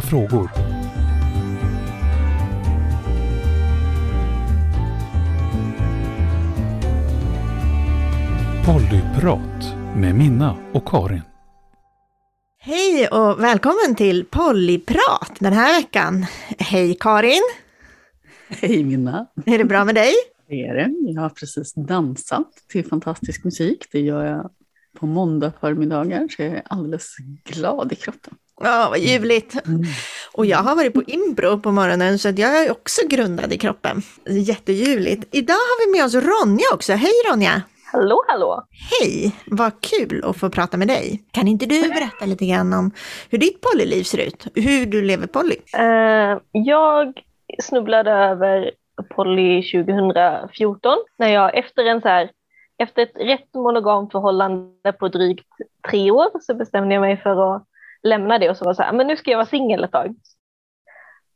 frågor. Pollyprat med Minna och Karin. Hej och välkommen till Pollyprat den här veckan. Hej Karin! Hej Minna! Är det bra med dig? Det är det. Jag har precis dansat till fantastisk musik. Det gör jag på måndag förmiddagar, så jag är alldeles glad i kroppen. Ja, vad ljuvligt! Mm. Och jag har varit på impro på morgonen så jag är också grundad i kroppen. Jätteljuvligt! Idag har vi med oss Ronja också. Hej Ronja! Hallå, hallå! Hej! Vad kul att få prata med dig. Kan inte du berätta lite grann om hur ditt polyliv ser ut? Hur du lever poly? Eh, jag snubblade över Polly 2014 när jag efter en så här, efter ett rätt monogamt förhållande på drygt tre år så bestämde jag mig för att lämna det och så var så här, men nu ska jag vara singel ett tag.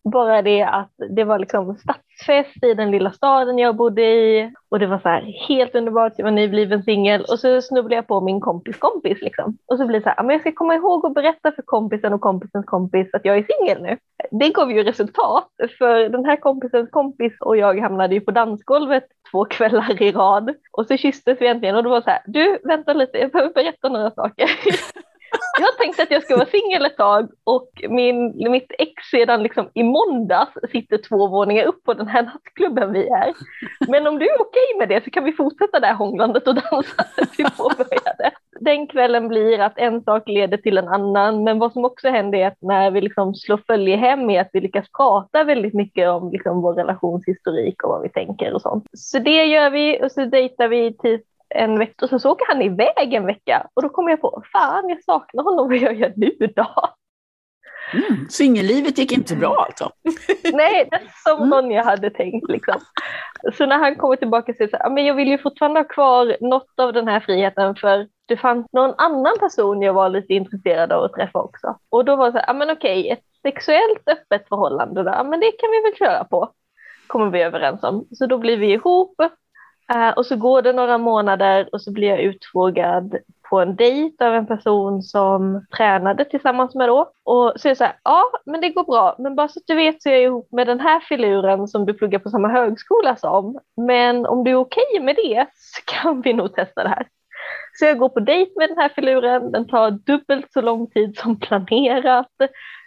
Bara det att det var liksom stadsfest i den lilla staden jag bodde i och det var så här helt underbart, jag var nybliven singel och så snubblade jag på min kompis kompis liksom. Och så blir det så här, men jag ska komma ihåg att berätta för kompisen och kompisens kompis att jag är singel nu. Det gav ju resultat för den här kompisens kompis och jag hamnade ju på dansgolvet två kvällar i rad och så kysstes vi äntligen och då var så här, du vänta lite, jag behöver berätta några saker. Jag tänkte att jag ska vara singel ett tag och min, mitt ex sedan liksom i måndags sitter två våningar upp på den här nattklubben vi är. Men om du är okej med det så kan vi fortsätta det här hånglandet och dansa vi påbörjade. Den kvällen blir att en sak leder till en annan men vad som också händer är att när vi liksom slår följe hem är att vi lyckas prata väldigt mycket om liksom vår relationshistorik och vad vi tänker och sånt. Så det gör vi och så dejtar vi tills en vecka och så, så åker han iväg en vecka och då kommer jag på, fan jag saknar honom, vad gör jag nu då? Mm, singellivet gick inte bra alltså? Nej, det är som någon jag hade tänkt liksom. Så när han kommer tillbaka så säger men jag vill ju fortfarande ha kvar något av den här friheten för det fanns någon annan person jag var lite intresserad av att träffa också. Och då var det så här, men okej, ett sexuellt öppet förhållande där, men det kan vi väl köra på, kommer vi överens om. Så då blir vi ihop Uh, och så går det några månader och så blir jag utfrågad på en dejt av en person som tränade tillsammans med då. Och så är det så här, ja men det går bra, men bara så att du vet så är jag ihop med den här filuren som du pluggar på samma högskola som. Men om du är okej okay med det så kan vi nog testa det här. Så jag går på dejt med den här filuren, den tar dubbelt så lång tid som planerat.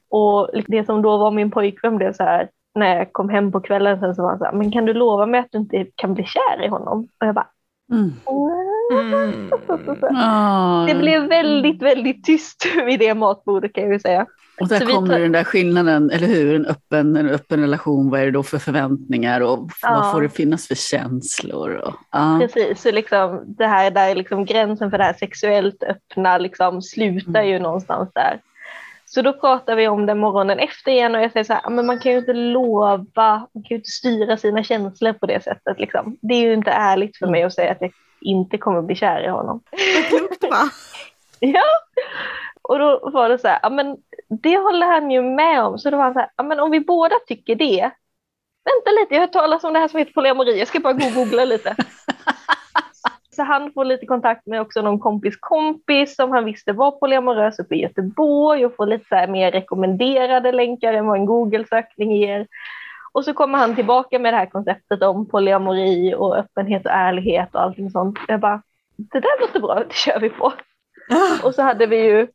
Och det som då var min pojkvän blev så här, när jag kom hem på kvällen sen så var han så här, men kan du lova mig att du inte kan bli kär i honom? Och jag bara, mm. Mm. Det blev väldigt, väldigt tyst vid det matbordet kan jag ju säga. Och där kommer tar... den där skillnaden, eller hur? En öppen, en öppen relation, vad är det då för förväntningar och ja. vad får det finnas för känslor? Och, ja. Precis, så liksom det här där liksom gränsen för det här sexuellt öppna liksom slutar mm. ju någonstans där. Så då pratar vi om det morgonen efter igen och jag säger så här, men man kan ju inte lova, man kan ju inte styra sina känslor på det sättet. Liksom. Det är ju inte ärligt för mig att säga att jag inte kommer bli kär i honom. Klokt va? ja, och då var det så här, men det håller han ju med om. Så då var han så här, men om vi båda tycker det, vänta lite, jag har hört talas om det här som heter polyamori, jag ska bara googla lite. Så han får lite kontakt med också någon kompis kompis som han visste var polyamorös uppe i Göteborg och får lite så mer rekommenderade länkar än vad en Google-sökning ger. Och så kommer han tillbaka med det här konceptet om polyamori och öppenhet och ärlighet och allting sånt. Jag bara, det där låter bra, det kör vi på. Och så hade vi ju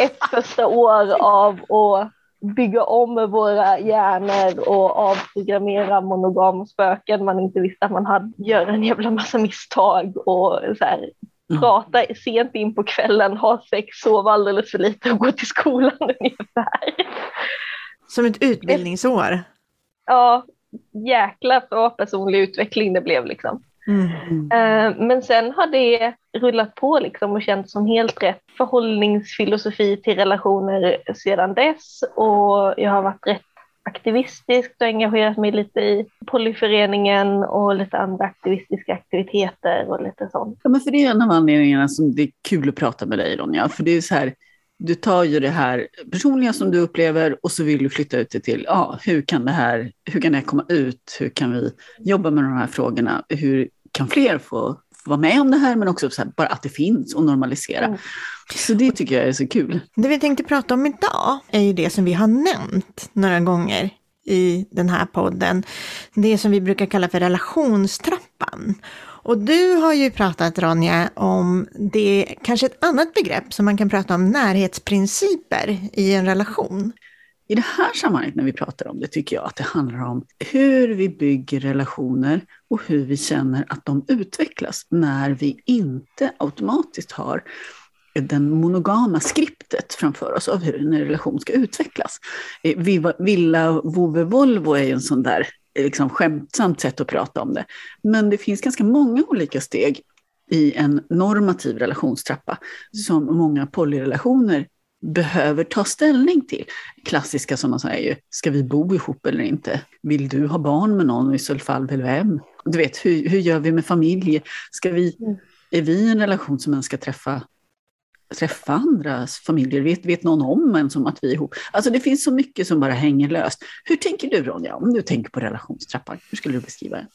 ett första år av att bygga om våra hjärnor och avprogrammera monogamspöken man inte visste att man hade, göra en jävla massa misstag och så här, mm. prata sent in på kvällen, ha sex, sova alldeles för lite och gå till skolan ungefär. Som ett utbildningsår? Ja, jäkla bra personlig utveckling det blev liksom. Mm. Eh, men sen har det rullat på liksom och känts som helt rätt förhållningsfilosofi till relationer sedan dess och jag har varit rätt aktivistisk och engagerat mig lite i polyföreningen och lite andra aktivistiska aktiviteter och lite sånt. Ja, men för det är en av anledningarna som det är kul att prata med dig Ronja, för det är så här, du tar ju det här personliga som du upplever och så vill du flytta ut det till, ja, hur kan det här, hur kan det här komma ut? Hur kan vi jobba med de här frågorna? Hur kan fler få, vara med om det här, men också så här, bara att det finns och normalisera. Mm. Så det tycker jag är så kul. Det vi tänkte prata om idag är ju det som vi har nämnt några gånger i den här podden. Det som vi brukar kalla för relationstrappan. Och du har ju pratat Ronja om det, kanske ett annat begrepp som man kan prata om närhetsprinciper i en relation. I det här sammanhanget när vi pratar om det tycker jag att det handlar om hur vi bygger relationer och hur vi känner att de utvecklas när vi inte automatiskt har den monogama skriptet framför oss av hur en relation ska utvecklas. Eh, Villa, vove, Volvo är ju en sån där liksom, skämtsamt sätt att prata om det. Men det finns ganska många olika steg i en normativ relationstrappa som många polyrelationer behöver ta ställning till. Klassiska som man säger ju, ska vi bo ihop eller inte? Vill du ha barn med någon och i så fall väl vem? Du vet, hur, hur gör vi med familj? Ska vi, mm. är vi en relation som man ska träffa träffa andras familjer? Vet, vet någon om en som att vi är ihop? Alltså det finns så mycket som bara hänger löst. Hur tänker du Ronja, om du tänker på relationstrappan? Hur skulle du beskriva det?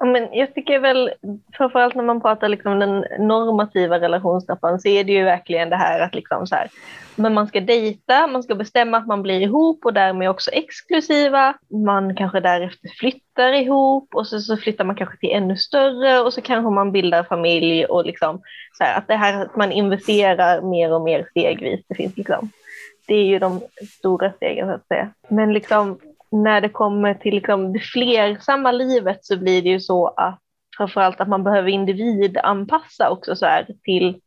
Ja, men jag tycker väl, framförallt när man pratar liksom den normativa relationstrappan, så är det ju verkligen det här att liksom så här, men man ska dejta, man ska bestämma att man blir ihop och därmed också exklusiva. Man kanske därefter flyttar ihop och så, så flyttar man kanske till ännu större och så kanske man bildar familj och liksom så här, att det här att man investerar mer och mer stegvis. Det finns liksom, det är ju de stora stegen så att säga. Men liksom när det kommer till liksom det flersamma livet så blir det ju så att framförallt att man behöver individanpassa också så här till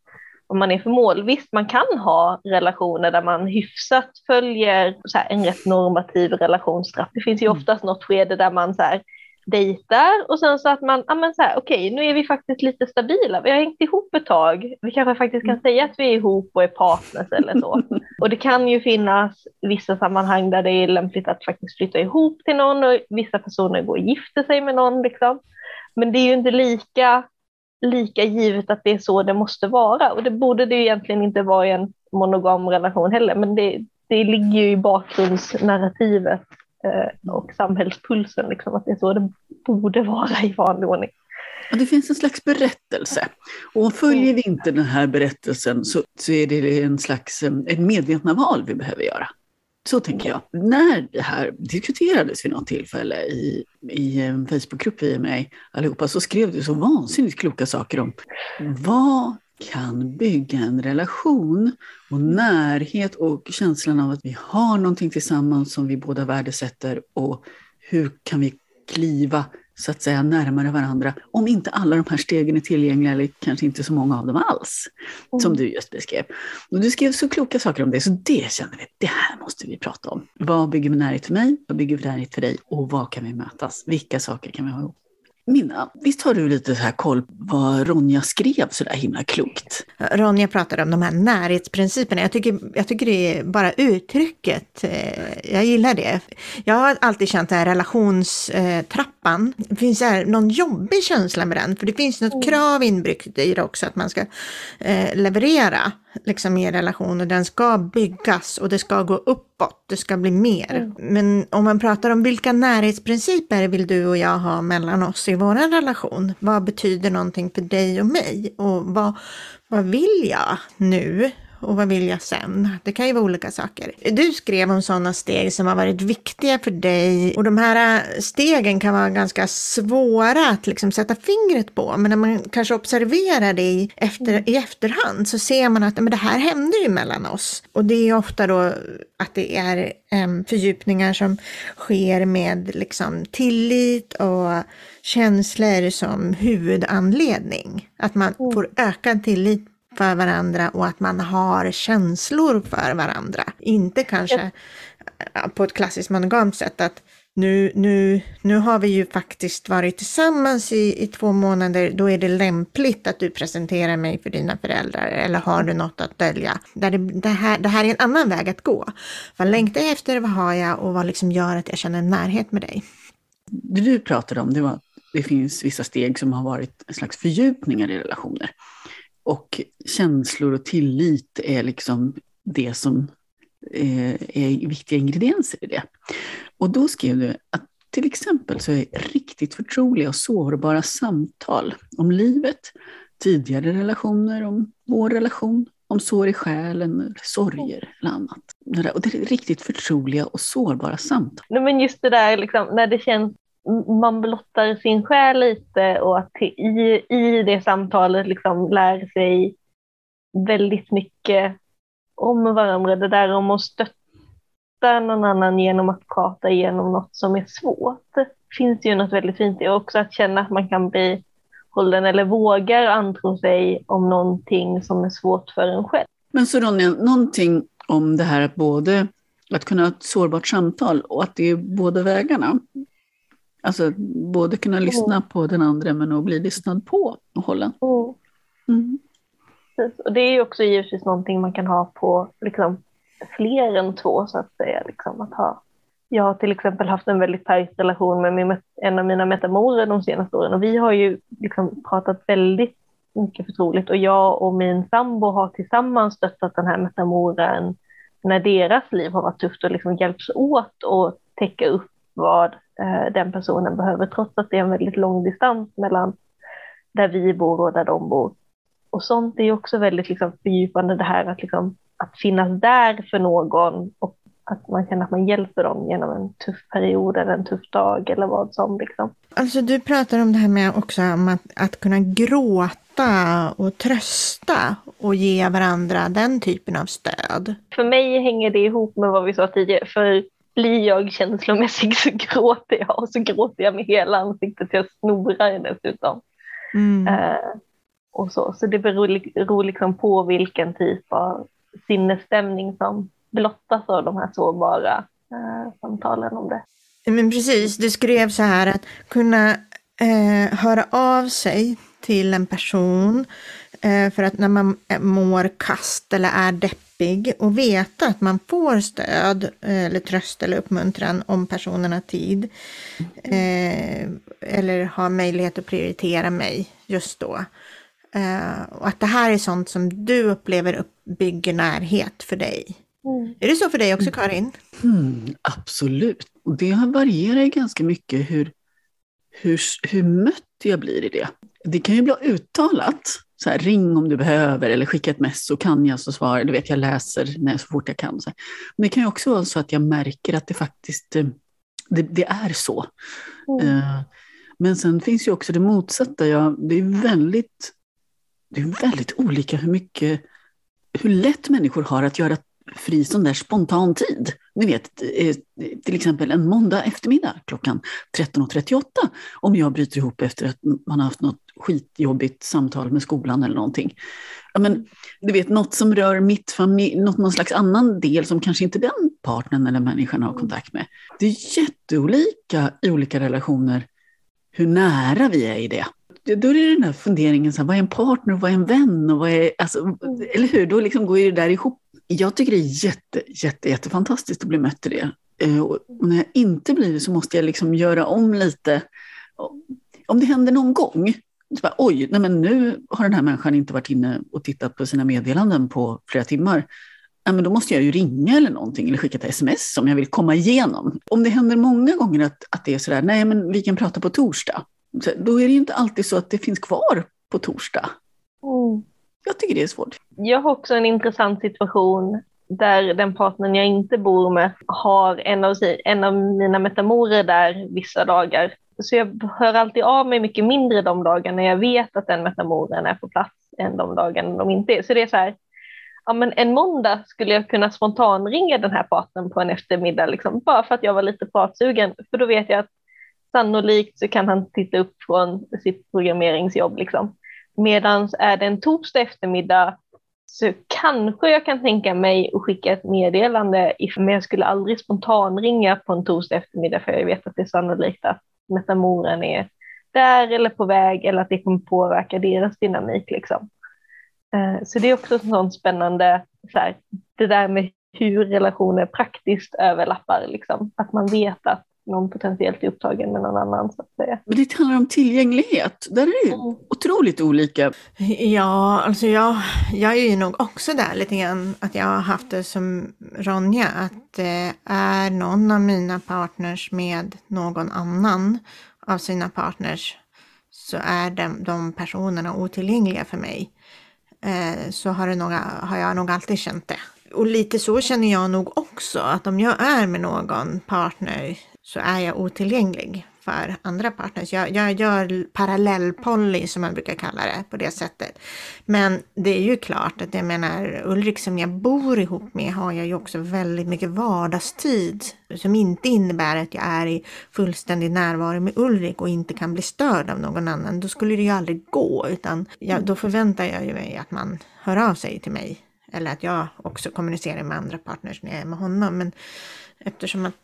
vad man är för mål. Visst, man kan ha relationer där man hyfsat följer så här, en rätt normativ relationstrapp. Det finns ju mm. oftast något skede där man så här, dejtar och sen så att man, ja men så här, okej, okay, nu är vi faktiskt lite stabila. Vi har hängt ihop ett tag. Vi kanske faktiskt kan mm. säga att vi är ihop och är partners eller så. och det kan ju finnas vissa sammanhang där det är lämpligt att faktiskt flytta ihop till någon och vissa personer går och gifter sig med någon liksom. Men det är ju inte lika, lika givet att det är så det måste vara och det borde det ju egentligen inte vara i en monogam relation heller, men det, det ligger ju i bakgrundsnarrativet och samhällspulsen, liksom, att det är så det borde vara i vanlig ordning. Ja, det finns en slags berättelse. Och följer vi inte den här berättelsen så, så är det en slags eh, ett medvetna val vi behöver göra. Så tänker jag. När det här diskuterades vid något tillfälle i, i en Facebookgrupp vi är med allihopa så skrev du så vansinnigt kloka saker om vad kan bygga en relation och närhet och känslan av att vi har någonting tillsammans som vi båda värdesätter och hur kan vi kliva så att säga närmare varandra om inte alla de här stegen är tillgängliga eller kanske inte så många av dem alls. Mm. Som du just beskrev. Och du skrev så kloka saker om det så det känner vi, det här måste vi prata om. Vad bygger närhet för mig? Vad bygger närhet för dig? Och vad kan vi mötas? Vilka saker kan vi ha ihop? Minna, visst har du lite så här koll på vad Ronja skrev så där himla klokt? Ronja pratade om de här närhetsprinciperna. Jag tycker, jag tycker det är bara uttrycket, eh, jag gillar det. Jag har alltid känt den här relationstrappan. Eh, det finns här någon jobbig känsla med den, för det finns något mm. krav inbyggt i det också, att man ska eh, leverera liksom i en relation och den ska byggas och det ska gå uppåt, det ska bli mer. Mm. Men om man pratar om vilka närhetsprinciper vill du och jag ha mellan oss i vår relation? Vad betyder någonting för dig och mig? Och vad, vad vill jag nu? Och vad vill jag sen? Det kan ju vara olika saker. Du skrev om sådana steg som har varit viktiga för dig och de här stegen kan vara ganska svåra att liksom sätta fingret på. Men när man kanske observerar det i, efter, i efterhand så ser man att men det här hände ju mellan oss. Och det är ofta då att det är um, fördjupningar som sker med liksom tillit och känslor som huvudanledning. Att man mm. får ökad tillit för varandra och att man har känslor för varandra. Inte kanske på ett klassiskt monogamt sätt att nu, nu, nu har vi ju faktiskt varit tillsammans i, i två månader, då är det lämpligt att du presenterar mig för dina föräldrar eller har du något att dölja? Där det, det, här, det här är en annan väg att gå. Vad längtar jag efter, vad har jag och vad liksom gör att jag känner närhet med dig? Det du pratade om, det var att det finns vissa steg som har varit en slags fördjupningar i relationer. Och känslor och tillit är liksom det som eh, är viktiga ingredienser i det. Och då skrev du att till exempel så är riktigt förtroliga och sårbara samtal om livet, tidigare relationer, om vår relation, om sår i själen, sorger eller annat. Och det är riktigt förtroliga och sårbara samtal. Nej, men just det där liksom, när det känns man blottar sin själ lite och att i, i det samtalet liksom lär sig väldigt mycket om varandra. Det där om att stötta någon annan genom att prata igenom något som är svårt. Finns ju något väldigt fint i också att känna att man kan bli hållen eller vågar antro sig om någonting som är svårt för en själv. Men så Ronja, någonting om det här att både att kunna ha ett sårbart samtal och att det är båda vägarna. Alltså både kunna lyssna mm. på den andra men att bli lyssnad på och hålla. Mm precis. Och det är ju också givetvis någonting man kan ha på liksom, fler än två så att säga. Liksom, att ha. Jag har till exempel haft en väldigt tajt relation med min, en av mina metamorer de senaste åren och vi har ju liksom pratat väldigt mycket förtroligt och jag och min sambo har tillsammans stöttat den här metamoren när deras liv har varit tufft och liksom hjälps åt att täcka upp vad eh, den personen behöver trots att det är en väldigt lång distans mellan där vi bor och där de bor. Och sånt är också väldigt liksom, fördjupande det här att, liksom, att finnas där för någon och att man känner att man hjälper dem genom en tuff period eller en tuff dag eller vad som. Liksom. Alltså du pratar om det här med också om att, att kunna gråta och trösta och ge varandra den typen av stöd. För mig hänger det ihop med vad vi sa tidigare. För blir jag känslomässig så gråter jag och så gråter jag med hela ansiktet. Jag snorar dessutom. Mm. Uh, och så. så det beror, liksom på vilken typ av sinnesstämning som blottas av de här sårbara eh, samtalen om det. Men precis, du skrev så här att kunna eh, höra av sig till en person eh, för att när man eh, mår kast eller är deppig och veta att man får stöd eh, eller tröst eller uppmuntran om personen har tid eh, eller har möjlighet att prioritera mig just då. Eh, och att det här är sånt som du upplever uppbygger närhet för dig. Mm. Är det så för dig också Karin? Mm, absolut. Och det varierar ganska mycket hur, hur, hur mött jag blir i det. Det kan ju bli uttalat, så här, ring om du behöver eller skicka ett mess så kan jag så svara. Du vet, jag läser när, så fort jag kan. Så Men det kan ju också vara så att jag märker att det faktiskt eh, det, det är så. Mm. Uh, men sen finns ju också det motsatta. Jag, det är väldigt det är väldigt olika hur mycket, hur lätt människor har att göra fri sån där spontan tid. Ni vet, eh, till exempel en måndag eftermiddag klockan 13.38 om jag bryter ihop efter att man har haft något skitjobbigt samtal med skolan eller någonting. Ja, men, du vet, något som rör mitt familj, något, någon slags annan del som kanske inte den partnern eller människan har kontakt med. Det är jätteolika i olika relationer hur nära vi är i det då är det den här funderingen, så här, vad är en partner och vad är en vän? Och vad är, alltså, mm. Eller hur? Då liksom går det där ihop. Jag tycker det är jätte, jätte, jättefantastiskt att bli mött i det. Eh, och när jag inte blir det så måste jag liksom göra om lite. Om det händer någon gång, så bara, oj, nej men nu har den här människan inte varit inne och tittat på sina meddelanden på flera timmar. Ja, men då måste jag ju ringa eller någonting eller skicka ett sms om jag vill komma igenom. Om det händer många gånger att, att det är sådär, nej men vi kan prata på torsdag då är det inte alltid så att det finns kvar på torsdag. Mm. Jag tycker det är svårt. Jag har också en intressant situation där den partnern jag inte bor med har en av, en av mina metamorer där vissa dagar. Så jag hör alltid av mig mycket mindre de dagar när jag vet att den metamoren är på plats än de dagarna de inte är. Så det är så här, ja, men en måndag skulle jag kunna spontanringa den här partnern på en eftermiddag, liksom, bara för att jag var lite pratsugen. För då vet jag att sannolikt så kan han titta upp från sitt programmeringsjobb. Liksom. Medan är det en torsdag eftermiddag så kanske jag kan tänka mig att skicka ett meddelande, men jag skulle aldrig spontanringa på en torsdag eftermiddag för jag vet att det är sannolikt att metamoren är där eller på väg eller att det kommer påverka deras dynamik. Liksom. Eh, så det är också sånt spännande, så här, det där med hur relationer praktiskt överlappar, liksom. att man vet att någon potentiellt är upptagen med någon annan. Så att säga. Men det handlar om tillgänglighet. Där är det mm. otroligt olika. Ja, alltså jag, jag är ju nog också där lite grann att jag har haft det som Ronja, att eh, är någon av mina partners med någon annan av sina partners så är de, de personerna otillgängliga för mig. Eh, så har, det nog, har jag nog alltid känt det. Och lite så känner jag nog också, att om jag är med någon partner så är jag otillgänglig för andra partners. Jag, jag gör parallellpoly som man brukar kalla det på det sättet. Men det är ju klart att jag menar Ulrik som jag bor ihop med har jag ju också väldigt mycket vardagstid som inte innebär att jag är i fullständig närvaro med Ulrik och inte kan bli störd av någon annan. Då skulle det ju aldrig gå utan jag, då förväntar jag ju mig att man hör av sig till mig eller att jag också kommunicerar med andra partners när jag är med honom. Men eftersom att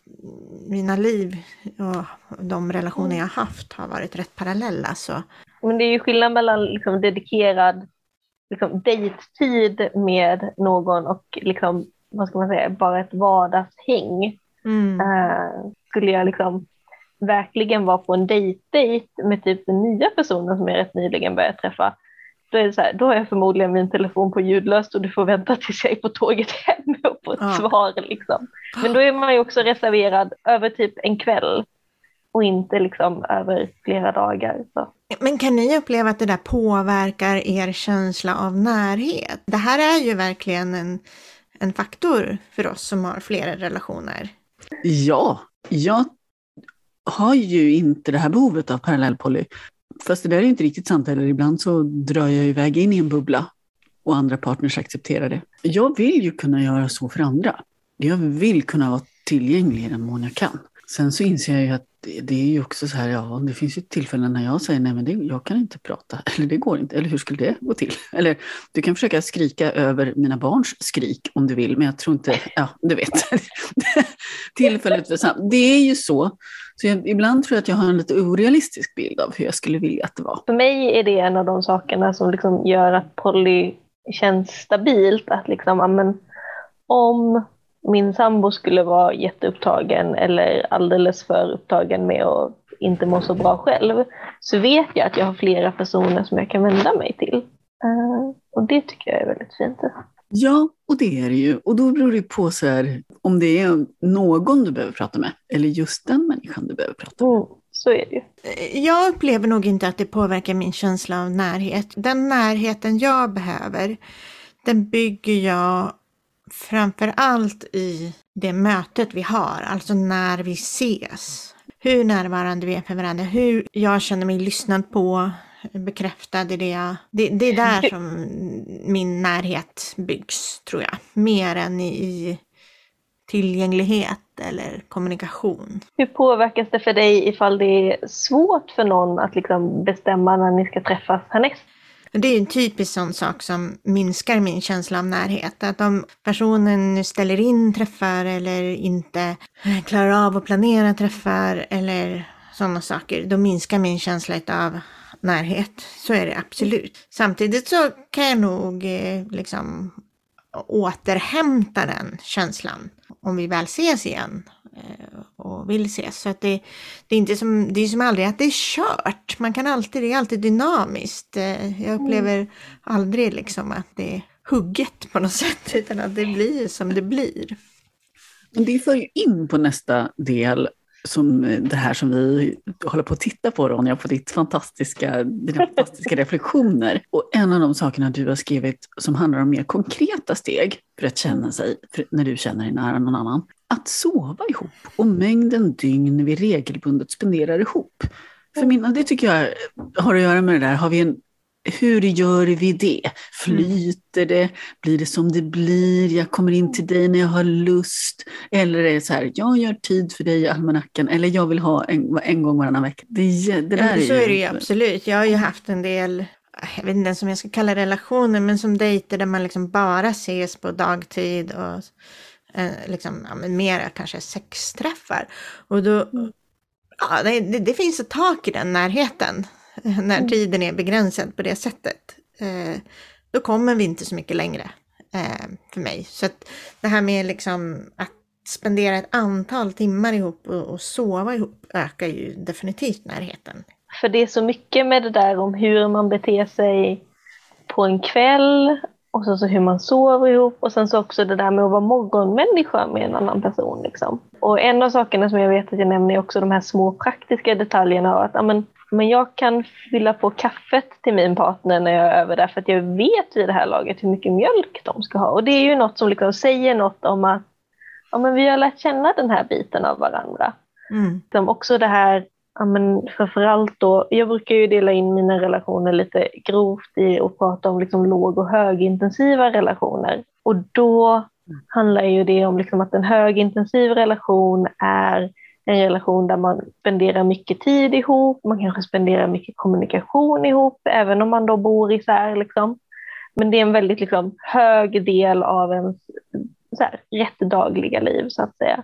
mina liv och de relationer jag haft har varit rätt parallella så. Men det är ju skillnad mellan liksom dedikerad liksom, dejttid med någon och liksom, vad ska man säga, bara ett vardagshäng. Mm. Uh, skulle jag liksom verkligen vara på en dejtdejt med typ den nya personen som jag rätt nyligen börjat träffa då, är det så här, då har jag förmodligen min telefon på ljudlöst och du får vänta tills jag är på tåget hem och få ett ja. svar. Liksom. Men då är man ju också reserverad över typ en kväll och inte liksom över flera dagar. Så. Men kan ni uppleva att det där påverkar er känsla av närhet? Det här är ju verkligen en, en faktor för oss som har flera relationer. Ja, jag har ju inte det här behovet av parallellpoly. Fast det där är inte riktigt sant heller. Ibland så drar jag iväg in i en bubbla och andra partners accepterar det. Jag vill ju kunna göra så för andra. Jag vill kunna vara tillgänglig i den mån jag kan. Sen så inser jag ju att det, är ju också så här, ja, det finns ju tillfällen när jag säger nej, men det, jag kan inte prata, eller det går inte, eller hur skulle det gå till? Eller du kan försöka skrika över mina barns skrik om du vill, men jag tror inte, ja, du vet. Tillfället för sam Det är ju så. Så jag, ibland tror jag att jag har en lite orealistisk bild av hur jag skulle vilja att det var. För mig är det en av de sakerna som liksom gör att poly känns stabilt, att liksom, amen, om min sambo skulle vara jätteupptagen eller alldeles för upptagen med att inte må så bra själv så vet jag att jag har flera personer som jag kan vända mig till. Uh, och det tycker jag är väldigt fint. Ja, och det är det ju. Och då beror det på så här, om det är någon du behöver prata med eller just den människan du behöver prata med. Mm, så är det ju. Jag upplever nog inte att det påverkar min känsla av närhet. Den närheten jag behöver, den bygger jag framför allt i det mötet vi har, alltså när vi ses. Hur närvarande vi är för varandra, hur jag känner mig lyssnad på, bekräftad i det jag... Det, det är där som min närhet byggs, tror jag. Mer än i, tillgänglighet eller kommunikation. Hur påverkas det för dig ifall det är svårt för någon att liksom bestämma när ni ska träffas härnäst? Det är en typisk sån sak som minskar min känsla av närhet. Att om personen ställer in träffar eller inte klarar av att planera träffar eller sådana saker, då minskar min känsla av närhet. Så är det absolut. Samtidigt så kan jag nog eh, liksom återhämta den känslan om vi väl ses igen Eh, och vill ses. Så att det, det, är inte som, det är som aldrig att det är kört. Man kan alltid, det är alltid dynamiskt. Eh, jag upplever mm. aldrig liksom att det är hugget på något sätt, utan att det blir som det blir. Det för ju in på nästa del som det här som vi håller på att titta på Ronja, på ditt fantastiska, dina fantastiska reflektioner. Och en av de sakerna du har skrivit som handlar om mer konkreta steg för att känna sig, när du känner dig nära någon annan. Att sova ihop och mängden dygn vi regelbundet spenderar ihop. För mina, det tycker jag har att göra med det där, har vi en hur gör vi det? Flyter det? Blir det som det blir? Jag kommer in till dig när jag har lust. Eller är det så här, jag gör tid för dig i almanackan. Eller jag vill ha en, en gång varannan vecka. Det, det där ja, så är det ju absolut. Jag har ju haft en del, jag vet inte ens om jag ska kalla relationer, men som dejter där man liksom bara ses på dagtid. och eh, liksom, ja, mera kanske sexträffar. Och då, ja, det, det, det finns ett tak i den närheten. när mm. tiden är begränsad på det sättet, eh, då kommer vi inte så mycket längre eh, för mig. Så att det här med liksom att spendera ett antal timmar ihop och, sova ihop ökar ju definitivt närheten. För det är så mycket med det där om hur man beter sig på en kväll och så, så hur man sover ihop och sen så också det där med att vara morgonmänniska med en annan person. Liksom. Och en av sakerna som jag vet att jag nämner är också de här små praktiska detaljerna att amen, men jag kan fylla på kaffet till min partner när jag är över där för att jag vet vid det här laget hur mycket mjölk de ska ha. Och det är ju något som liksom säger något om att ja, men vi har lärt känna den här biten av varandra. Mm. Som också det här ja, men framförallt då, jag brukar ju dela in mina relationer lite grovt i att prata om liksom låg och högintensiva relationer. Och då handlar ju det om liksom att en högintensiv relation är en relation där man spenderar mycket tid ihop, man kanske spenderar mycket kommunikation ihop, även om man då bor isär. Liksom. Men det är en väldigt liksom, hög del av ens så här, rätt dagliga liv så att säga.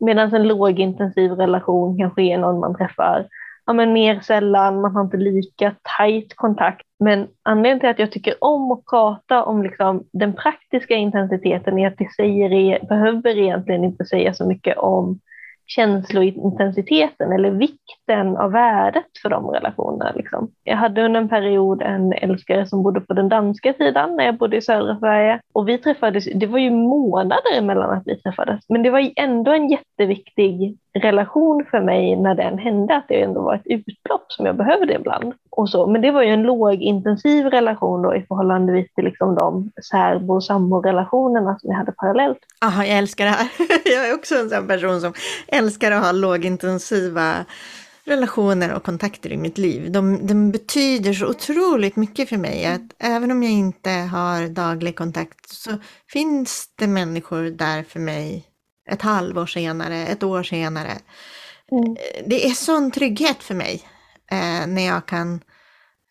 Medan en lågintensiv relation kanske är någon man träffar ja, men mer sällan, man har inte lika tajt kontakt. Men anledningen till att jag tycker om att prata om liksom den praktiska intensiteten är att det säger, behöver egentligen inte säga så mycket om känslointensiteten eller vikten av värdet för de relationerna. Liksom. Jag hade under en period en älskare som bodde på den danska sidan när jag bodde i södra Sverige och vi träffades, det var ju månader emellan att vi träffades, men det var ändå en jätteviktig relation för mig när den hände, att det ändå var ett utlopp som jag behövde ibland. Och så. Men det var ju en lågintensiv relation då i förhållande till liksom de särbo och samborelationerna som jag hade parallellt. Aha, jag älskar det här. Jag är också en sån person som älskar att ha lågintensiva relationer och kontakter i mitt liv. De, de betyder så otroligt mycket för mig att även om jag inte har daglig kontakt så finns det människor där för mig ett halvår senare, ett år senare. Mm. Det är sån trygghet för mig eh, när jag kan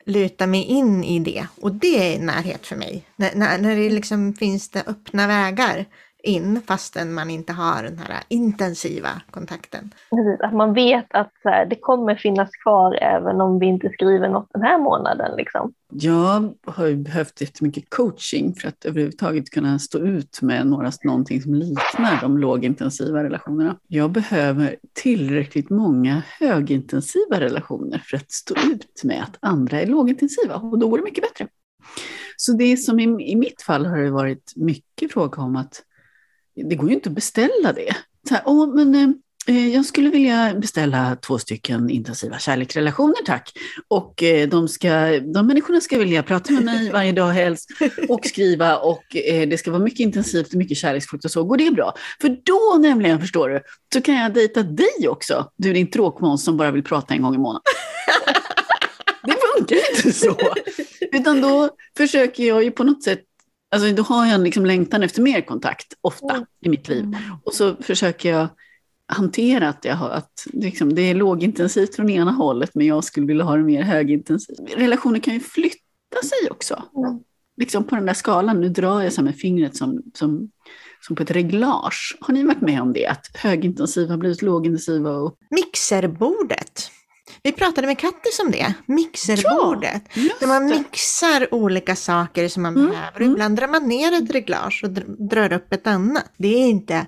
luta mig in i det. Och det är närhet för mig. När, när, när det liksom finns det öppna vägar in fastän man inte har den här intensiva kontakten. Precis, att man vet att här, det kommer finnas kvar även om vi inte skriver något den här månaden. Liksom. Jag har ju behövt jättemycket coaching för att överhuvudtaget kunna stå ut med några, någonting som liknar de lågintensiva relationerna. Jag behöver tillräckligt många högintensiva relationer för att stå ut med att andra är lågintensiva och då går det mycket bättre. Så det som i, i mitt fall har det varit mycket fråga om att det går ju inte att beställa det. Så här, åh, men, eh, eh, jag skulle vilja beställa två stycken intensiva kärleksrelationer, tack. Och eh, de, ska, de människorna ska vilja prata med mig varje dag helst och skriva och eh, det ska vara mycket intensivt och mycket kärleksfullt och så. Går det bra? För då nämligen, förstår du, så kan jag dejta dig också. Du din tråkmåns som bara vill prata en gång i månaden. det funkar inte så. Utan då försöker jag ju på något sätt Alltså då har jag en liksom längtan efter mer kontakt ofta mm. i mitt liv. Mm. Och så försöker jag hantera att, jag har, att liksom, det är lågintensivt från ena hållet men jag skulle vilja ha det mer högintensivt. Relationer kan ju flytta sig också. Mm. Liksom på den där skalan, nu drar jag så med fingret som, som, som på ett reglage. Har ni varit med om det? Att högintensiva har blivit lågintensiva? Och... Mixerbordet. Vi pratade med Kattis om det, mixerbordet. Ja, där man mixar olika saker som man mm, behöver. Mm. Ibland drar man ner ett reglage och drar upp ett annat. Det är inte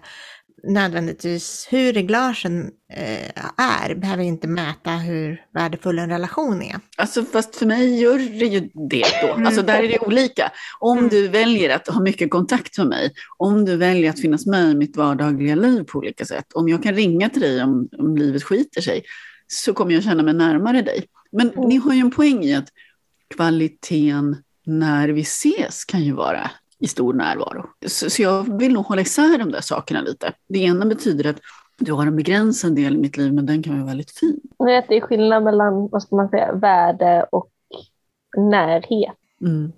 nödvändigtvis hur reglagen eh, är, behöver inte mäta hur värdefull en relation är. Alltså fast för mig gör det ju det då. Mm. Alltså där är det olika. Om mm. du väljer att ha mycket kontakt med mig, om du väljer att finnas med i mitt vardagliga liv på olika sätt, om jag kan ringa till dig om, om livet skiter sig, så kommer jag känna mig närmare dig. Men mm. ni har ju en poäng i att kvaliteten när vi ses kan ju vara i stor närvaro. Så, så, jag vill nog hålla isär de där sakerna lite. Det ena betyder att du har en begränsad del i mitt liv, men den kan vara väldigt fin. Jag det är skillnad mellan, vad ska man säga, värde och närhet. Mm.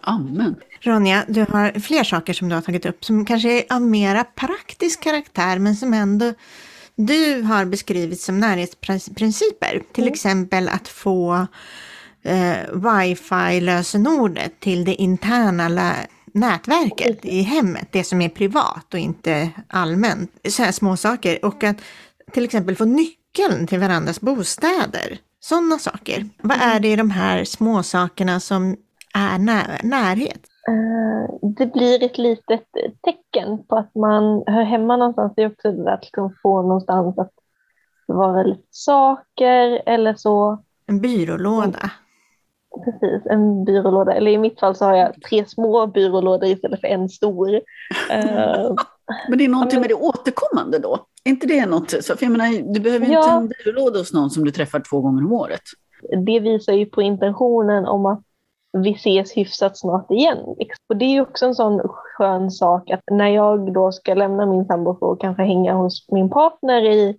Amen. Ronja, du har fler saker som du har tagit upp som kanske är av mera praktisk karaktär, men som ändå du har beskrivit som närhetsprinciper. Till mm. exempel att få eh, wifi-lösenordet till det interna nätverket i hemmet, det som är privat och inte allmänt. Så här små saker. Och att till exempel få nyckeln till varandras bostäder. Sådana saker. Vad är det i de här små sakerna som är när närhet? Eh, det blir ett litet tecken på att man hör hemma någonstans. Det är också det att liksom få någonstans att bevara lite saker eller så. En byrålåda. Precis, en byrålåda. Eller i mitt fall så har jag tre små byrålådor istället för en stor. Uh, men det är någonting med det återkommande då? Är inte det något? För jag menar, du behöver ju ja. inte en byrålåda hos någon som du träffar två gånger om året. Det visar ju på intentionen om att vi ses hyfsat snart igen. Och det är också en sån skön sak att när jag då ska lämna min sambo för att kanske hänga hos min partner i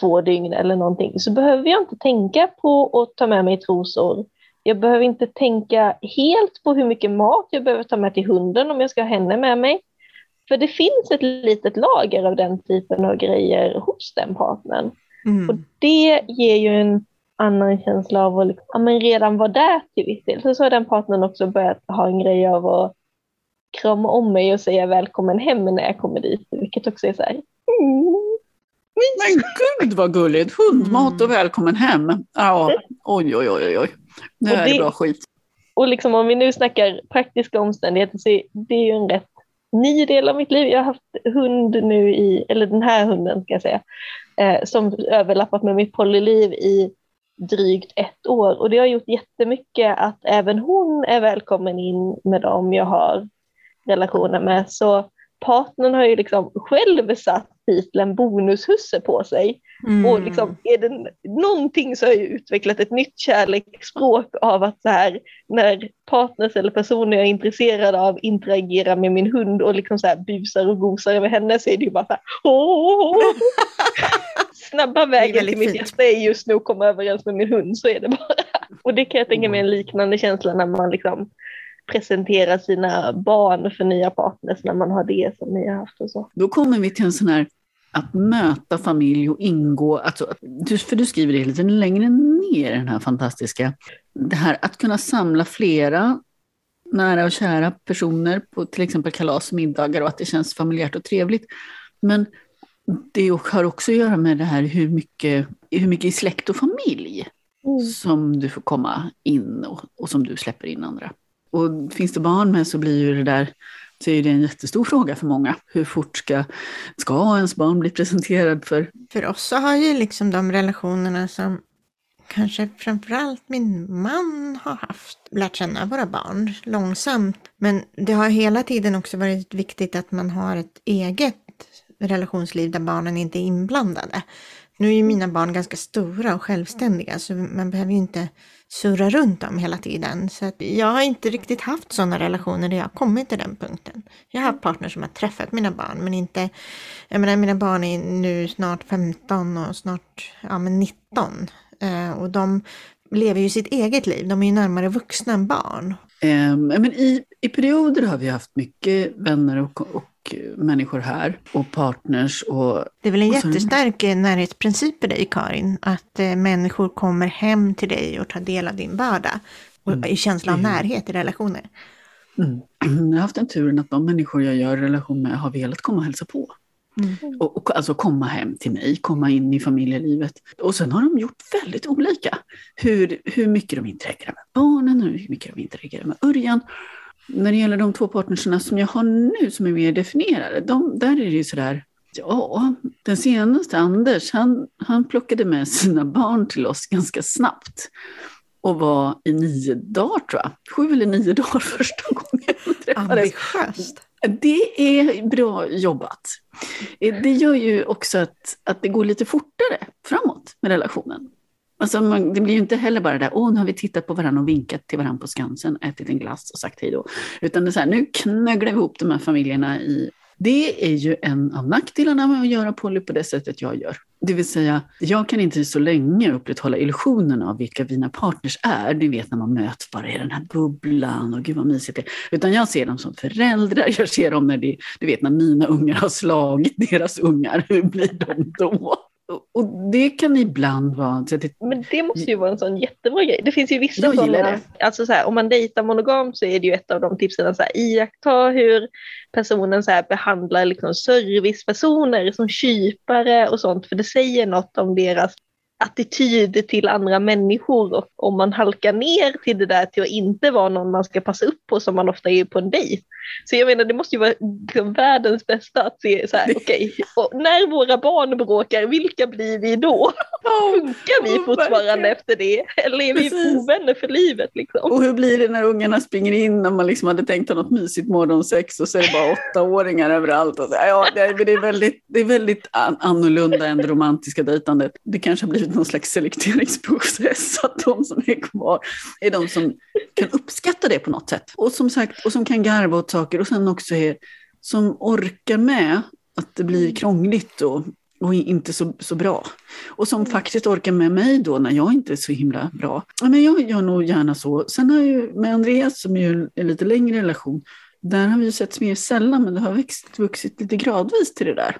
två dygn eller någonting så behöver jag inte tänka på att ta med mig trosor. Jag behöver inte tänka helt på hur mycket mat jag behöver ta med till hunden om jag ska ha henne med mig. För det finns ett litet lager av den typen av grejer hos den partnern. Mm. Och det ger ju en annan känsla av att liksom, ja, men redan vara där till viss del. Så, så har den partnern också börjat ha en grej av att krama om mig och säga välkommen hem när jag kommer dit, vilket också är så här. Mm. Men gud vad gulligt! Hundmat och välkommen hem. Ja, oj, oj, oj, oj. Det här det, är bra skit. Och liksom om vi nu snackar praktiska omständigheter så är det ju en rätt ny del av mitt liv. Jag har haft hund nu i, eller den här hunden ska jag säga, eh, som överlappat med mitt polyliv i drygt ett år och det har gjort jättemycket att även hon är välkommen in med dem jag har relationer med. Så partnern har ju liksom själv satt titeln bonushusse på sig. Mm. Och liksom, är det någonting så har jag utvecklat ett nytt kärleksspråk av att så här, när partners eller personer jag är intresserad av interagerar med min hund och liksom så här busar och gosar över henne så är det ju bara så här, Åh! Snabba vägen till mitt hjärta är just nu att komma överens med min hund, så är det bara. Och det kan jag tänka mig en liknande känsla när man liksom presentera sina barn för nya partners när man har det som ni har haft och så. Då kommer vi till en sån här att möta familj och ingå, alltså, för du skriver det lite längre ner den här fantastiska, det här att kunna samla flera nära och kära personer på till exempel kalas och middagar och att det känns familjärt och trevligt. Men det har också att göra med det här hur mycket, hur mycket i släkt och familj mm. som du får komma in och, och som du släpper in andra. Och finns det barn med så blir ju det där så är det en jättestor fråga för många. Hur fort ska, ska ens barn bli presenterad för? För oss så har ju liksom de relationerna som kanske framförallt min man har haft, lärt känna våra barn långsamt. Men det har hela tiden också varit viktigt att man har ett eget relationsliv där barnen inte är inblandade. Nu är ju mina barn ganska stora och självständiga så man behöver ju inte surra runt dem hela tiden. Så att jag har inte riktigt haft sådana relationer där jag har kommit till den punkten. Jag har haft partner som har träffat mina barn men inte, jag menar mina barn är nu snart 15 och snart ja, men 19. Eh, och de lever ju sitt eget liv, de är ju närmare vuxna än barn. Eh, men i, i perioder har vi haft mycket vänner och, och människor här och partners. Och, det är väl en jättestark närhetsprincip i dig Karin, att eh, människor kommer hem till dig och tar del av din vardag och mm. i känsla av närhet i relationer. Mm. Jag har haft den turen att de människor jag gör relation med har velat komma och hälsa på. Mm. Och, och, alltså komma hem till mig, komma in i familjelivet. Och sen har de gjort väldigt olika. Hur, hur mycket de interagerar med barnen, hur mycket de interagerar med Örjan när det gäller de två partnerserna som jag har nu som är mer definierade, de, där är det ju sådär, ja, den senaste, Anders, han, han plockade med sina barn till oss ganska snabbt och var i nio dagar tror jag, sju eller nio dagar första gången vi träffades. Ambitiöst. Det är bra jobbat. Det gör ju också att, att det går lite fortare framåt med relationen. Alltså man, det blir ju inte heller bara där, åh, nu har vi tittat på varandra och vinkat till varandra på Skansen, ätit en glass och sagt hej då. Utan det är så här, nu knögglar vi ihop de här familjerna i det är ju en av nackdelarna med att göra poly på det sättet jag gör. Det vill säga, jag kan inte så länge upprätthålla illusionen av vilka mina partners är. Ni vet när man möts bara i den här bubblan och gud vad mysigt det är. Utan jag ser dem som föräldrar, jag ser dem när det, du vet när mina ungar har slagit deras ungar, hur blir de då? Och det kan ibland vara... Så det, men det måste ju vara en sån jättebra grej. Det finns ju vissa sådana, alltså så här, om man dejtar monogamt så är det ju ett av de tipsen att så här, iaktta hur personen så här, behandlar liksom servicepersoner som kypare och sånt, för det säger något om deras attityd till andra människor och om man halkar ner till det där till att inte vara någon man ska passa upp på som man ofta är på en dejt. Så jag menar det måste ju vara liksom världens bästa att se så här, okej, okay, när våra barn bråkar, vilka blir vi då? Funkar vi fortfarande efter det? Eller är vi ovänner för livet? Liksom? Och hur blir det när ungarna springer in när man liksom hade tänkt ha något mysigt morgonsex och så är det bara åttaåringar överallt? Och så, ja, det, är väldigt, det är väldigt annorlunda än det romantiska dejtandet. Det kanske har blivit någon slags selekteringsprocess att de som är kvar är de som kan uppskatta det på något sätt. Och som sagt, och som kan garva åt saker och sen också är, som orkar med att det blir krångligt och, och inte så, så bra. Och som faktiskt orkar med mig då när jag inte är så himla bra. men jag gör nog gärna så. Sen har jag ju med Andreas som är en lite längre relation, där har vi ju setts mer sällan men det har växt, vuxit lite gradvis till det där.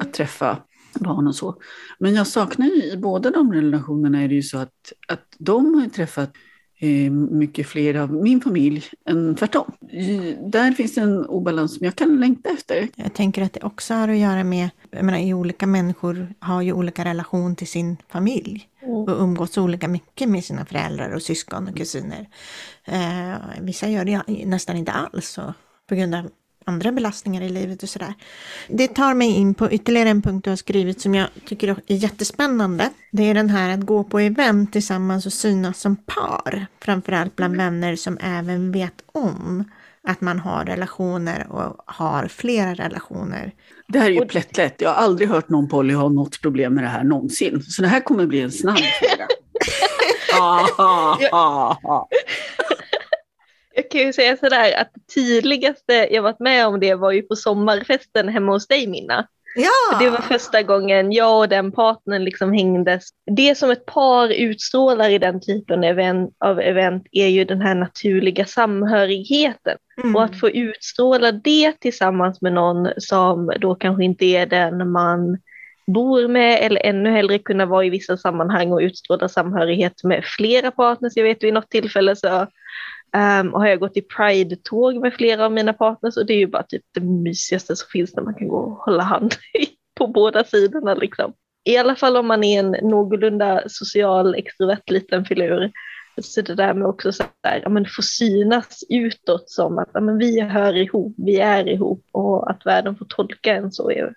Att träffa barn och så. Men jag saknar ju i båda de relationerna är det ju så att, att de har träffat eh, mycket fler av min familj än tvärtom. Där finns en obalans som jag kan längta efter. Jag tänker att det också har att göra med, jag menar, olika människor har ju olika relation till sin familj mm. och umgås olika mycket med sina föräldrar och syskon och kusiner. Eh, vissa gör det nästan inte alls och på grund av andra belastningar i livet och sådär. Det tar mig in på ytterligare en punkt du har skrivit som jag tycker är jättespännande. Det är den här att gå på event tillsammans och synas som par. Framförallt bland vänner som även vet om att man har relationer och har flera relationer. Det här är ju plättlätt. Jag har aldrig hört någon Polly ha något problem med det här någonsin. Så det här kommer bli en snabb fråga. Jag kan ju säga sådär att det tydligaste jag varit med om det var ju på sommarfesten hemma hos dig Minna. Ja! det var första gången jag och den partnern liksom hängdes. Det som ett par utstrålar i den typen av event är ju den här naturliga samhörigheten. Mm. Och att få utstråla det tillsammans med någon som då kanske inte är den man bor med eller ännu hellre kunna vara i vissa sammanhang och utstråla samhörighet med flera partners. Jag vet vid något tillfälle så Um, och har jag gått i Pride-tåg med flera av mina partners och det är ju bara typ det mysigaste som finns när man kan gå och hålla hand på båda sidorna liksom. I alla fall om man är en någorlunda social extrovert liten filur. Så det där med också så här, ja, men få synas utåt som att ja, men vi hör ihop, vi är ihop och att världen får tolka en så är,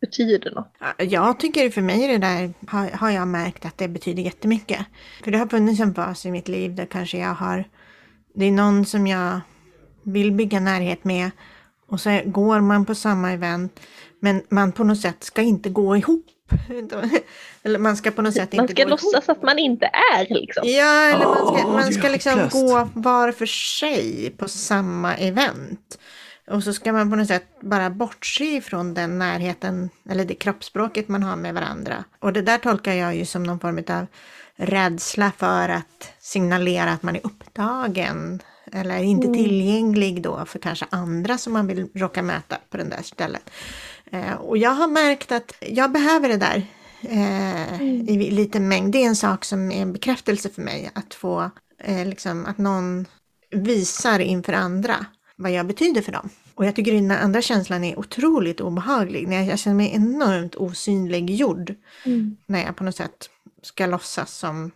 betyder något. Jag tycker för mig det där har, har jag märkt att det betyder jättemycket. För det har funnits en fas i mitt liv där kanske jag har det är någon som jag vill bygga närhet med och så går man på samma event men man på något sätt ska inte gå ihop. eller man ska på något sätt man inte gå låtsas ihop. att man inte är liksom. Ja, eller man ska, man ska liksom gå var för sig på samma event. Och så ska man på något sätt bara bortse ifrån den närheten eller det kroppsspråket man har med varandra. Och det där tolkar jag ju som någon form av rädsla för att signalera att man är upptagen eller inte mm. tillgänglig då för kanske andra som man vill råka möta på den där stället. Eh, och jag har märkt att jag behöver det där eh, mm. i liten mängd. Det är en sak som är en bekräftelse för mig att få eh, liksom att någon visar inför andra vad jag betyder för dem. Och jag tycker den andra känslan är otroligt obehaglig. När jag, känner mig enormt osynliggjord. Mm. När jag på något sätt ska låtsas som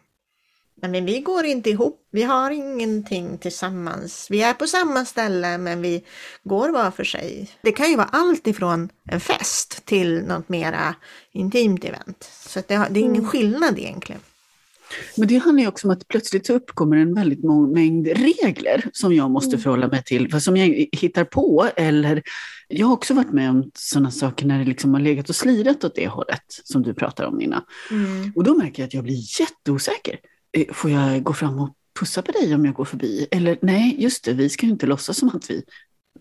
men vi går inte ihop, vi har ingenting tillsammans. Vi är på samma ställe men vi går var för sig. Det kan ju vara allt ifrån en fest till något mera intimt event. Så det, det är ingen mm. skillnad egentligen. Men det handlar ju också om att plötsligt så uppkommer en väldigt mängd regler som jag måste mm. förhålla mig till, som jag hittar på. Eller jag har också varit med om sådana saker när det liksom har legat och slirat åt det hållet som du pratar om Nina. Mm. Och då märker jag att jag blir jätteosäker. Eh, får jag gå fram och pussa på dig om jag går förbi? Eller nej, just det, vi ska ju inte låtsas som att vi,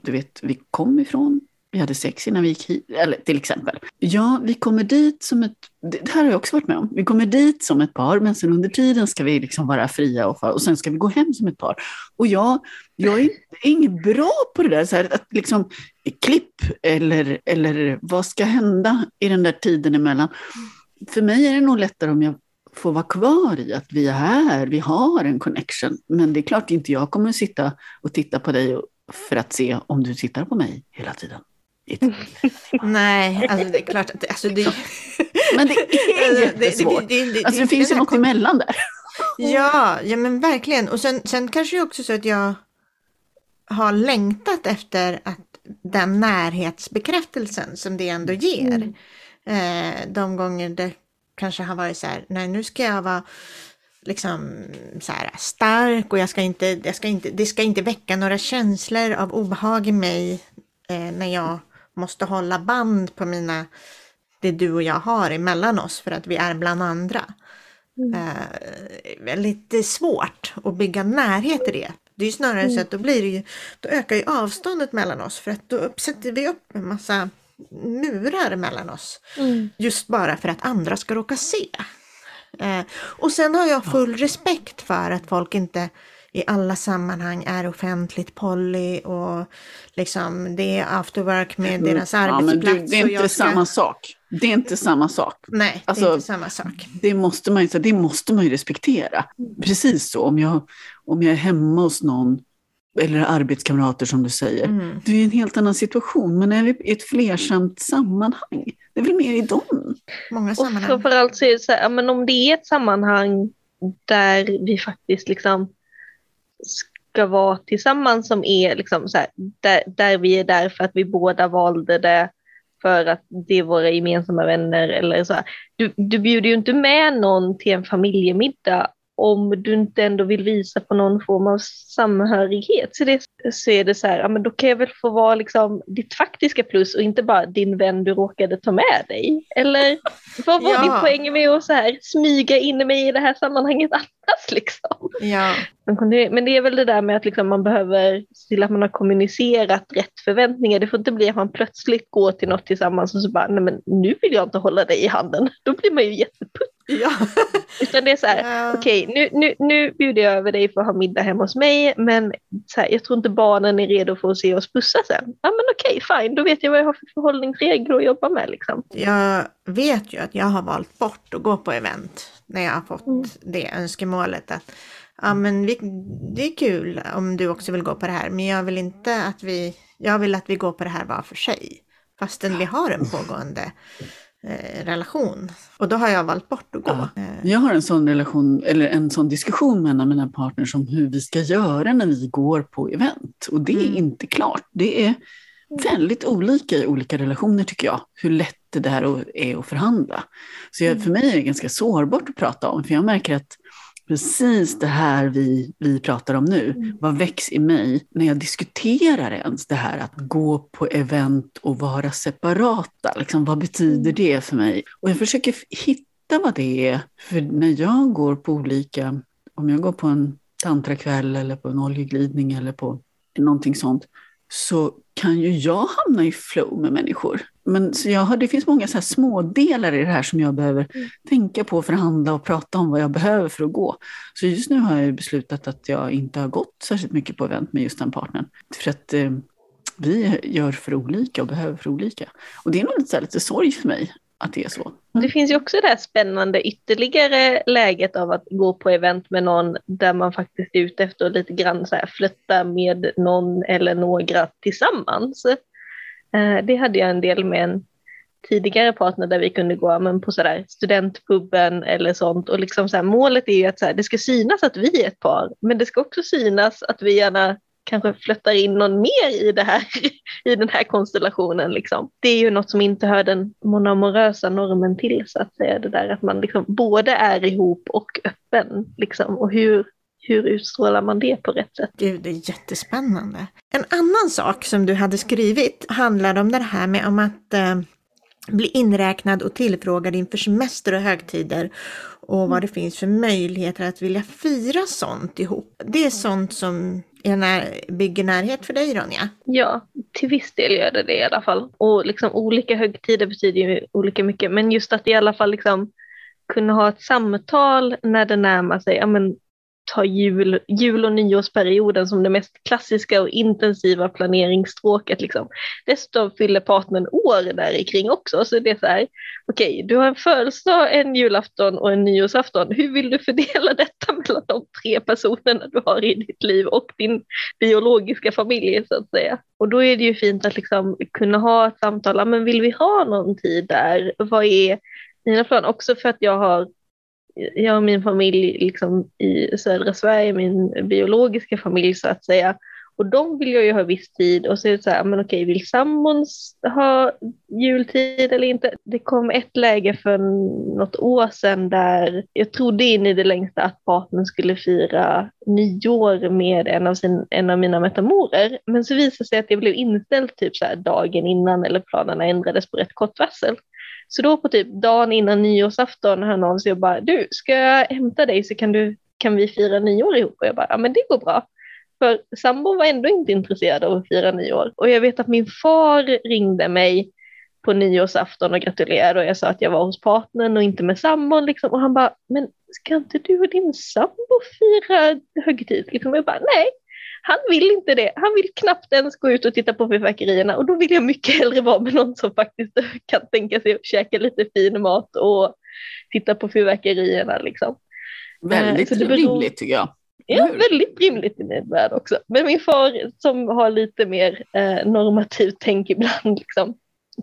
du vet, vi kom ifrån vi hade sex innan vi gick hit, eller till exempel. Ja, vi kommer dit som ett, det här har jag också varit med om, vi kommer dit som ett par, men sen under tiden ska vi liksom vara fria och, och sen ska vi gå hem som ett par. Och jag, jag är inget bra på det där, så här, att liksom klipp eller, eller vad ska hända i den där tiden emellan. För mig är det nog lättare om jag får vara kvar i att vi är här, vi har en connection. Men det är klart inte jag kommer att sitta och titta på dig för att se om du tittar på mig hela tiden. Nej, alltså det är klart att alltså det, Men det är jättesvårt. Det, det, det, alltså det finns ju något emellan där. Ja, ja men verkligen. Och sen, sen kanske det också så att jag har längtat efter att den närhetsbekräftelsen som det ändå ger. Mm. Eh, de gånger det kanske har varit så här, nej nu ska jag vara liksom så här stark och jag ska inte, jag ska inte, det ska inte väcka några känslor av obehag i mig eh, när jag måste hålla band på mina, det du och jag har emellan oss för att vi är bland andra. Mm. Eh, väldigt svårt att bygga närhet i det. Det är ju snarare mm. så att då blir det ju, då ökar ju avståndet mellan oss för att då uppsätter vi upp en massa murar mellan oss. Mm. Just bara för att andra ska råka se. Eh, och sen har jag full respekt för att folk inte i alla sammanhang är offentligt poly och liksom det är afterwork med mm. deras ja, arbetsplats. Men du, det är inte ska... samma sak. Det är inte samma sak. Nej, alltså, det är inte samma sak. Det måste man, det måste man ju respektera. Precis så, om jag, om jag är hemma hos någon eller arbetskamrater som du säger. Mm. Det är en helt annan situation, men är vi i ett flersamt sammanhang? Det är väl mer i dem? Många sammanhang. Och framförallt så är det så här, men om det är ett sammanhang där vi faktiskt liksom ska vara tillsammans som är liksom så här, där, där vi är där för att vi båda valde det för att det är våra gemensamma vänner eller så. Här. Du, du bjuder ju inte med någon till en familjemiddag om du inte ändå vill visa på någon form av samhörighet så, det, så är det så här, ja, men då kan jag väl få vara liksom ditt faktiska plus och inte bara din vän du råkade ta med dig. Eller vad var ja. din poäng med att så här, smyga in mig i det här sammanhanget annars? Liksom? Ja. Men det är väl det där med att liksom man behöver se till att man har kommunicerat rätt förväntningar. Det får inte bli att man plötsligt går till något tillsammans och så bara, nej men nu vill jag inte hålla dig i handen. Då blir man ju jätteputt Ja. Utan det är så här, ja. okej okay, nu, nu, nu bjuder jag över dig för att ha middag hemma hos mig men så här, jag tror inte barnen är redo för att se oss pussa sen. Ja men okej, okay, fine, då vet jag vad jag har för förhållningsregler att jobba med. Liksom. Jag vet ju att jag har valt bort att gå på event när jag har fått mm. det önskemålet att ja men vi, det är kul om du också vill gå på det här men jag vill inte att vi, jag vill att vi går på det här var för sig. Fastän vi har en pågående Eh, relation. Och då har jag valt bort att gå. Ja. Eh. Jag har en sån relation, eller en sån diskussion med en av mina partners om hur vi ska göra när vi går på event. Och det är mm. inte klart. Det är väldigt olika i olika relationer tycker jag, hur lätt det där är att förhandla. Så jag, mm. för mig är det ganska sårbart att prata om, för jag märker att precis det här vi, vi pratar om nu, mm. vad väcks i mig när jag diskuterar ens det här att gå på event och vara separata? Liksom, vad betyder mm. det för mig? Och jag försöker hitta vad det är, för när jag går på olika, om jag går på en tantrakväll eller på en oljeglidning eller på någonting sånt, så kan ju jag hamna i flow med människor. Men så jag har, det finns många så här små delar i det här som jag behöver mm. tänka på, förhandla och prata om vad jag behöver för att gå. Så just nu har jag beslutat att jag inte har gått särskilt mycket på event med just den partnern. För att eh, vi gör för olika och behöver för olika. Och det är nog lite, så här, lite sorg för mig att det är så. Mm. Det finns ju också det här spännande ytterligare läget av att gå på event med någon där man faktiskt är ute efter att lite grann så här flytta med någon eller några tillsammans. Eh, det hade jag en del med en tidigare partner där vi kunde gå men på sådär studentpubben eller sånt och liksom så här, målet är ju att så här, det ska synas att vi är ett par men det ska också synas att vi gärna kanske flyttar in någon mer i, det här, i den här konstellationen. Liksom. Det är ju något som inte hör den monomorösa normen till, så att säga. Det där att man liksom både är ihop och öppen. Liksom. Och hur, hur utstrålar man det på rätt sätt? Gud, det är jättespännande. En annan sak som du hade skrivit handlade om det här med om att eh, bli inräknad och tillfrågad inför semester och högtider och vad det finns för möjligheter att vilja fira sånt ihop. Det är sånt som är när, bygger närhet för dig Ronja? Ja, till viss del gör det det i alla fall. Och liksom olika högtider betyder ju olika mycket, men just att i alla fall liksom kunna ha ett samtal när det närmar sig, ja men ta jul, jul och nyårsperioden som det mest klassiska och intensiva planeringsstråket. Liksom. Dessutom fyller partnern år där kring också, så det är så här, okej, okay, du har en födelsedag, en julafton och en nyårsafton. Hur vill du fördela detta mellan de tre personerna du har i ditt liv och din biologiska familj så att säga? Och då är det ju fint att liksom kunna ha ett samtal, men vill vi ha någon tid där? Vad är mina planer. Också för att jag har jag och min familj liksom i södra Sverige, min biologiska familj så att säga, och de vill jag ju ha viss tid och så är det så här, men okej, vill Sambons ha jultid eller inte? Det kom ett läge för något år sedan där jag trodde in i det längsta att partnern skulle fira nyår med en av, sin, en av mina metamorer. Men så visade det sig att det blev inställt typ så här dagen innan eller planerna ändrades på rätt kort varsel. Så då på typ dagen innan nyårsafton hör någon sig och bara, du, ska jag hämta dig så kan, du, kan vi fira nyår ihop? Och jag bara, ja men det går bra. För sambon var ändå inte intresserad av att fira nyår. Och jag vet att min far ringde mig på nyårsafton och gratulerade och jag sa att jag var hos partnern och inte med sambon. Liksom. Och han bara, men ska inte du och din sambo fira högtid? Liksom. Jag bara, nej, han vill inte det. Han vill knappt ens gå ut och titta på fyrverkerierna och då vill jag mycket hellre vara med någon som faktiskt kan tänka sig att käka lite fin mat och titta på fyrverkerierna. Liksom. Väldigt beror... rimligt tycker jag. Ja, väldigt rimligt i min värld också. Men min far som har lite mer eh, normativt tänk ibland liksom,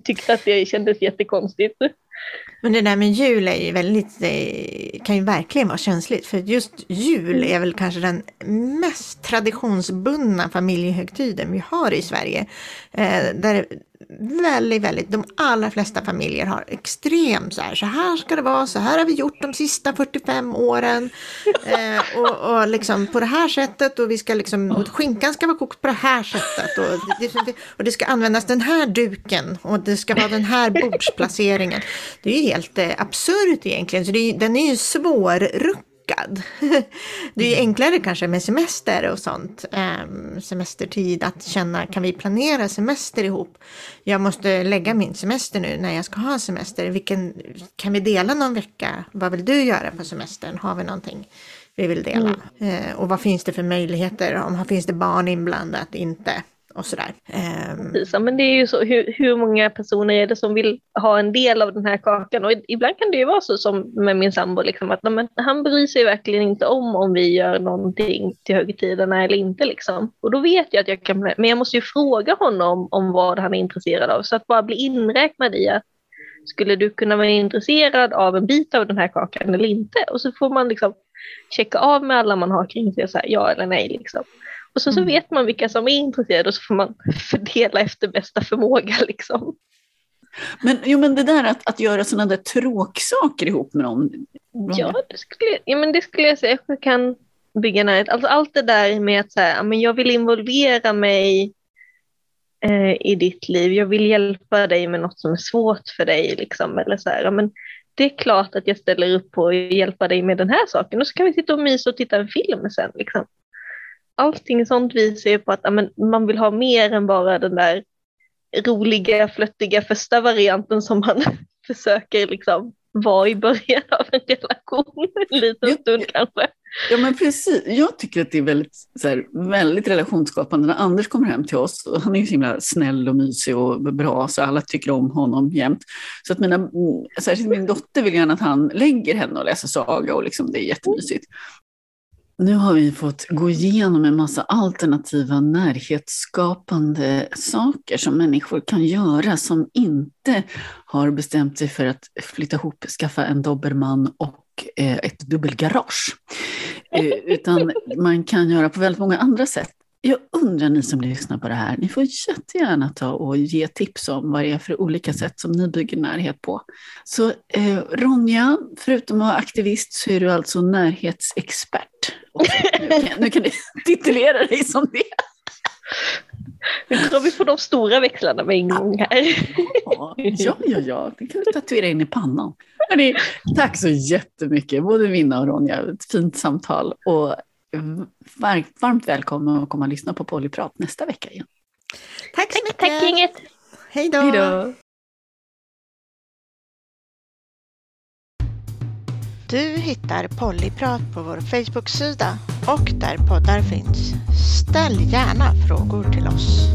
tyckte att det kändes jättekonstigt. Men det där med jul är ju väldigt, det kan ju verkligen vara känsligt. För just jul är väl kanske den mest traditionsbundna familjehögtiden vi har i Sverige. Eh, där väldigt, väldigt, de allra flesta familjer har extremt så här, så här ska det vara, så här har vi gjort de sista 45 åren. Eh, och, och liksom på det här sättet och vi ska liksom, och skinkan ska vara kokt på det här sättet. Och det, och det ska användas den här duken och det ska vara den här bordsplaceringen. Det är ju helt eh, absurt egentligen, så det den är ju svårruckad det är ju enklare kanske med semester och sånt. Um, semestertid, att känna, kan vi planera semester ihop? Jag måste lägga min semester nu när jag ska ha semester. Vilken, kan vi dela någon vecka? Vad vill du göra på semestern? Har vi någonting vi vill dela? Mm. Uh, och vad finns det för möjligheter? Om finns det barn inblandat? Inte? Och sådär. Ehm, Precis, ja, men det är ju så, hur, hur många personer är det som vill ha en del av den här kakan? Och ibland kan det ju vara så som med min sambo, liksom, att men, han bryr sig verkligen inte om om vi gör någonting till högtiderna eller inte. Liksom. Och då vet jag att jag kan, men jag måste ju fråga honom om vad han är intresserad av. Så att bara bli inräknad i att skulle du kunna vara intresserad av en bit av den här kakan eller inte? Och så får man liksom checka av med alla man har kring sig, så här, ja eller nej. Liksom. Och så, så mm. vet man vilka som är intresserade och så får man fördela efter bästa förmåga. Liksom. Men, jo, men det där att, att göra sådana där tråksaker ihop med någon. Ja, det skulle, ja, men det skulle jag säga. Jag kan bygga närhet. Alltså, allt det där med att så här, men jag vill involvera mig eh, i ditt liv. Jag vill hjälpa dig med något som är svårt för dig. Liksom, eller så här, men det är klart att jag ställer upp på att hjälpa dig med den här saken och så kan vi sitta och mysa och titta en film sen. Liksom allting sånt visar ju på att amen, man vill ha mer än bara den där roliga, flöttiga första varianten som man försöker liksom vara i början av en relation en liten ja, stund kanske. Ja men precis, jag tycker att det är väldigt, så här, väldigt relationsskapande när Anders kommer hem till oss. Och han är ju så himla snäll och mysig och bra så alla tycker om honom jämt. Så att mina, särskilt min dotter vill gärna att han lägger henne och läser saga och liksom, det är jättemysigt. Nu har vi fått gå igenom en massa alternativa närhetsskapande saker som människor kan göra som inte har bestämt sig för att flytta ihop, skaffa en dobermann och eh, ett dubbelgarage. Eh, utan man kan göra på väldigt många andra sätt. Jag undrar ni som lyssnar på det här, ni får jättegärna ta och ge tips om vad det är för olika sätt som ni bygger närhet på. Så eh, Ronja, förutom att vara aktivist så är du alltså närhetsexpert. Nu, kan, nu kan du titulera dig som det. Nu drar vi på de stora växlarna med en gång här. Ja, ja, ja, det kan du tatuera in i pannan. Hörrni, tack så jättemycket, både Minna och Ronja. Ett fint samtal. Och varmt välkomna att komma och lyssna på Polyprat nästa vecka igen. Tack så mycket. Tack inget. Hej då. Du hittar Pollyprat på vår Facebook-sida och där poddar finns. Ställ gärna frågor till oss.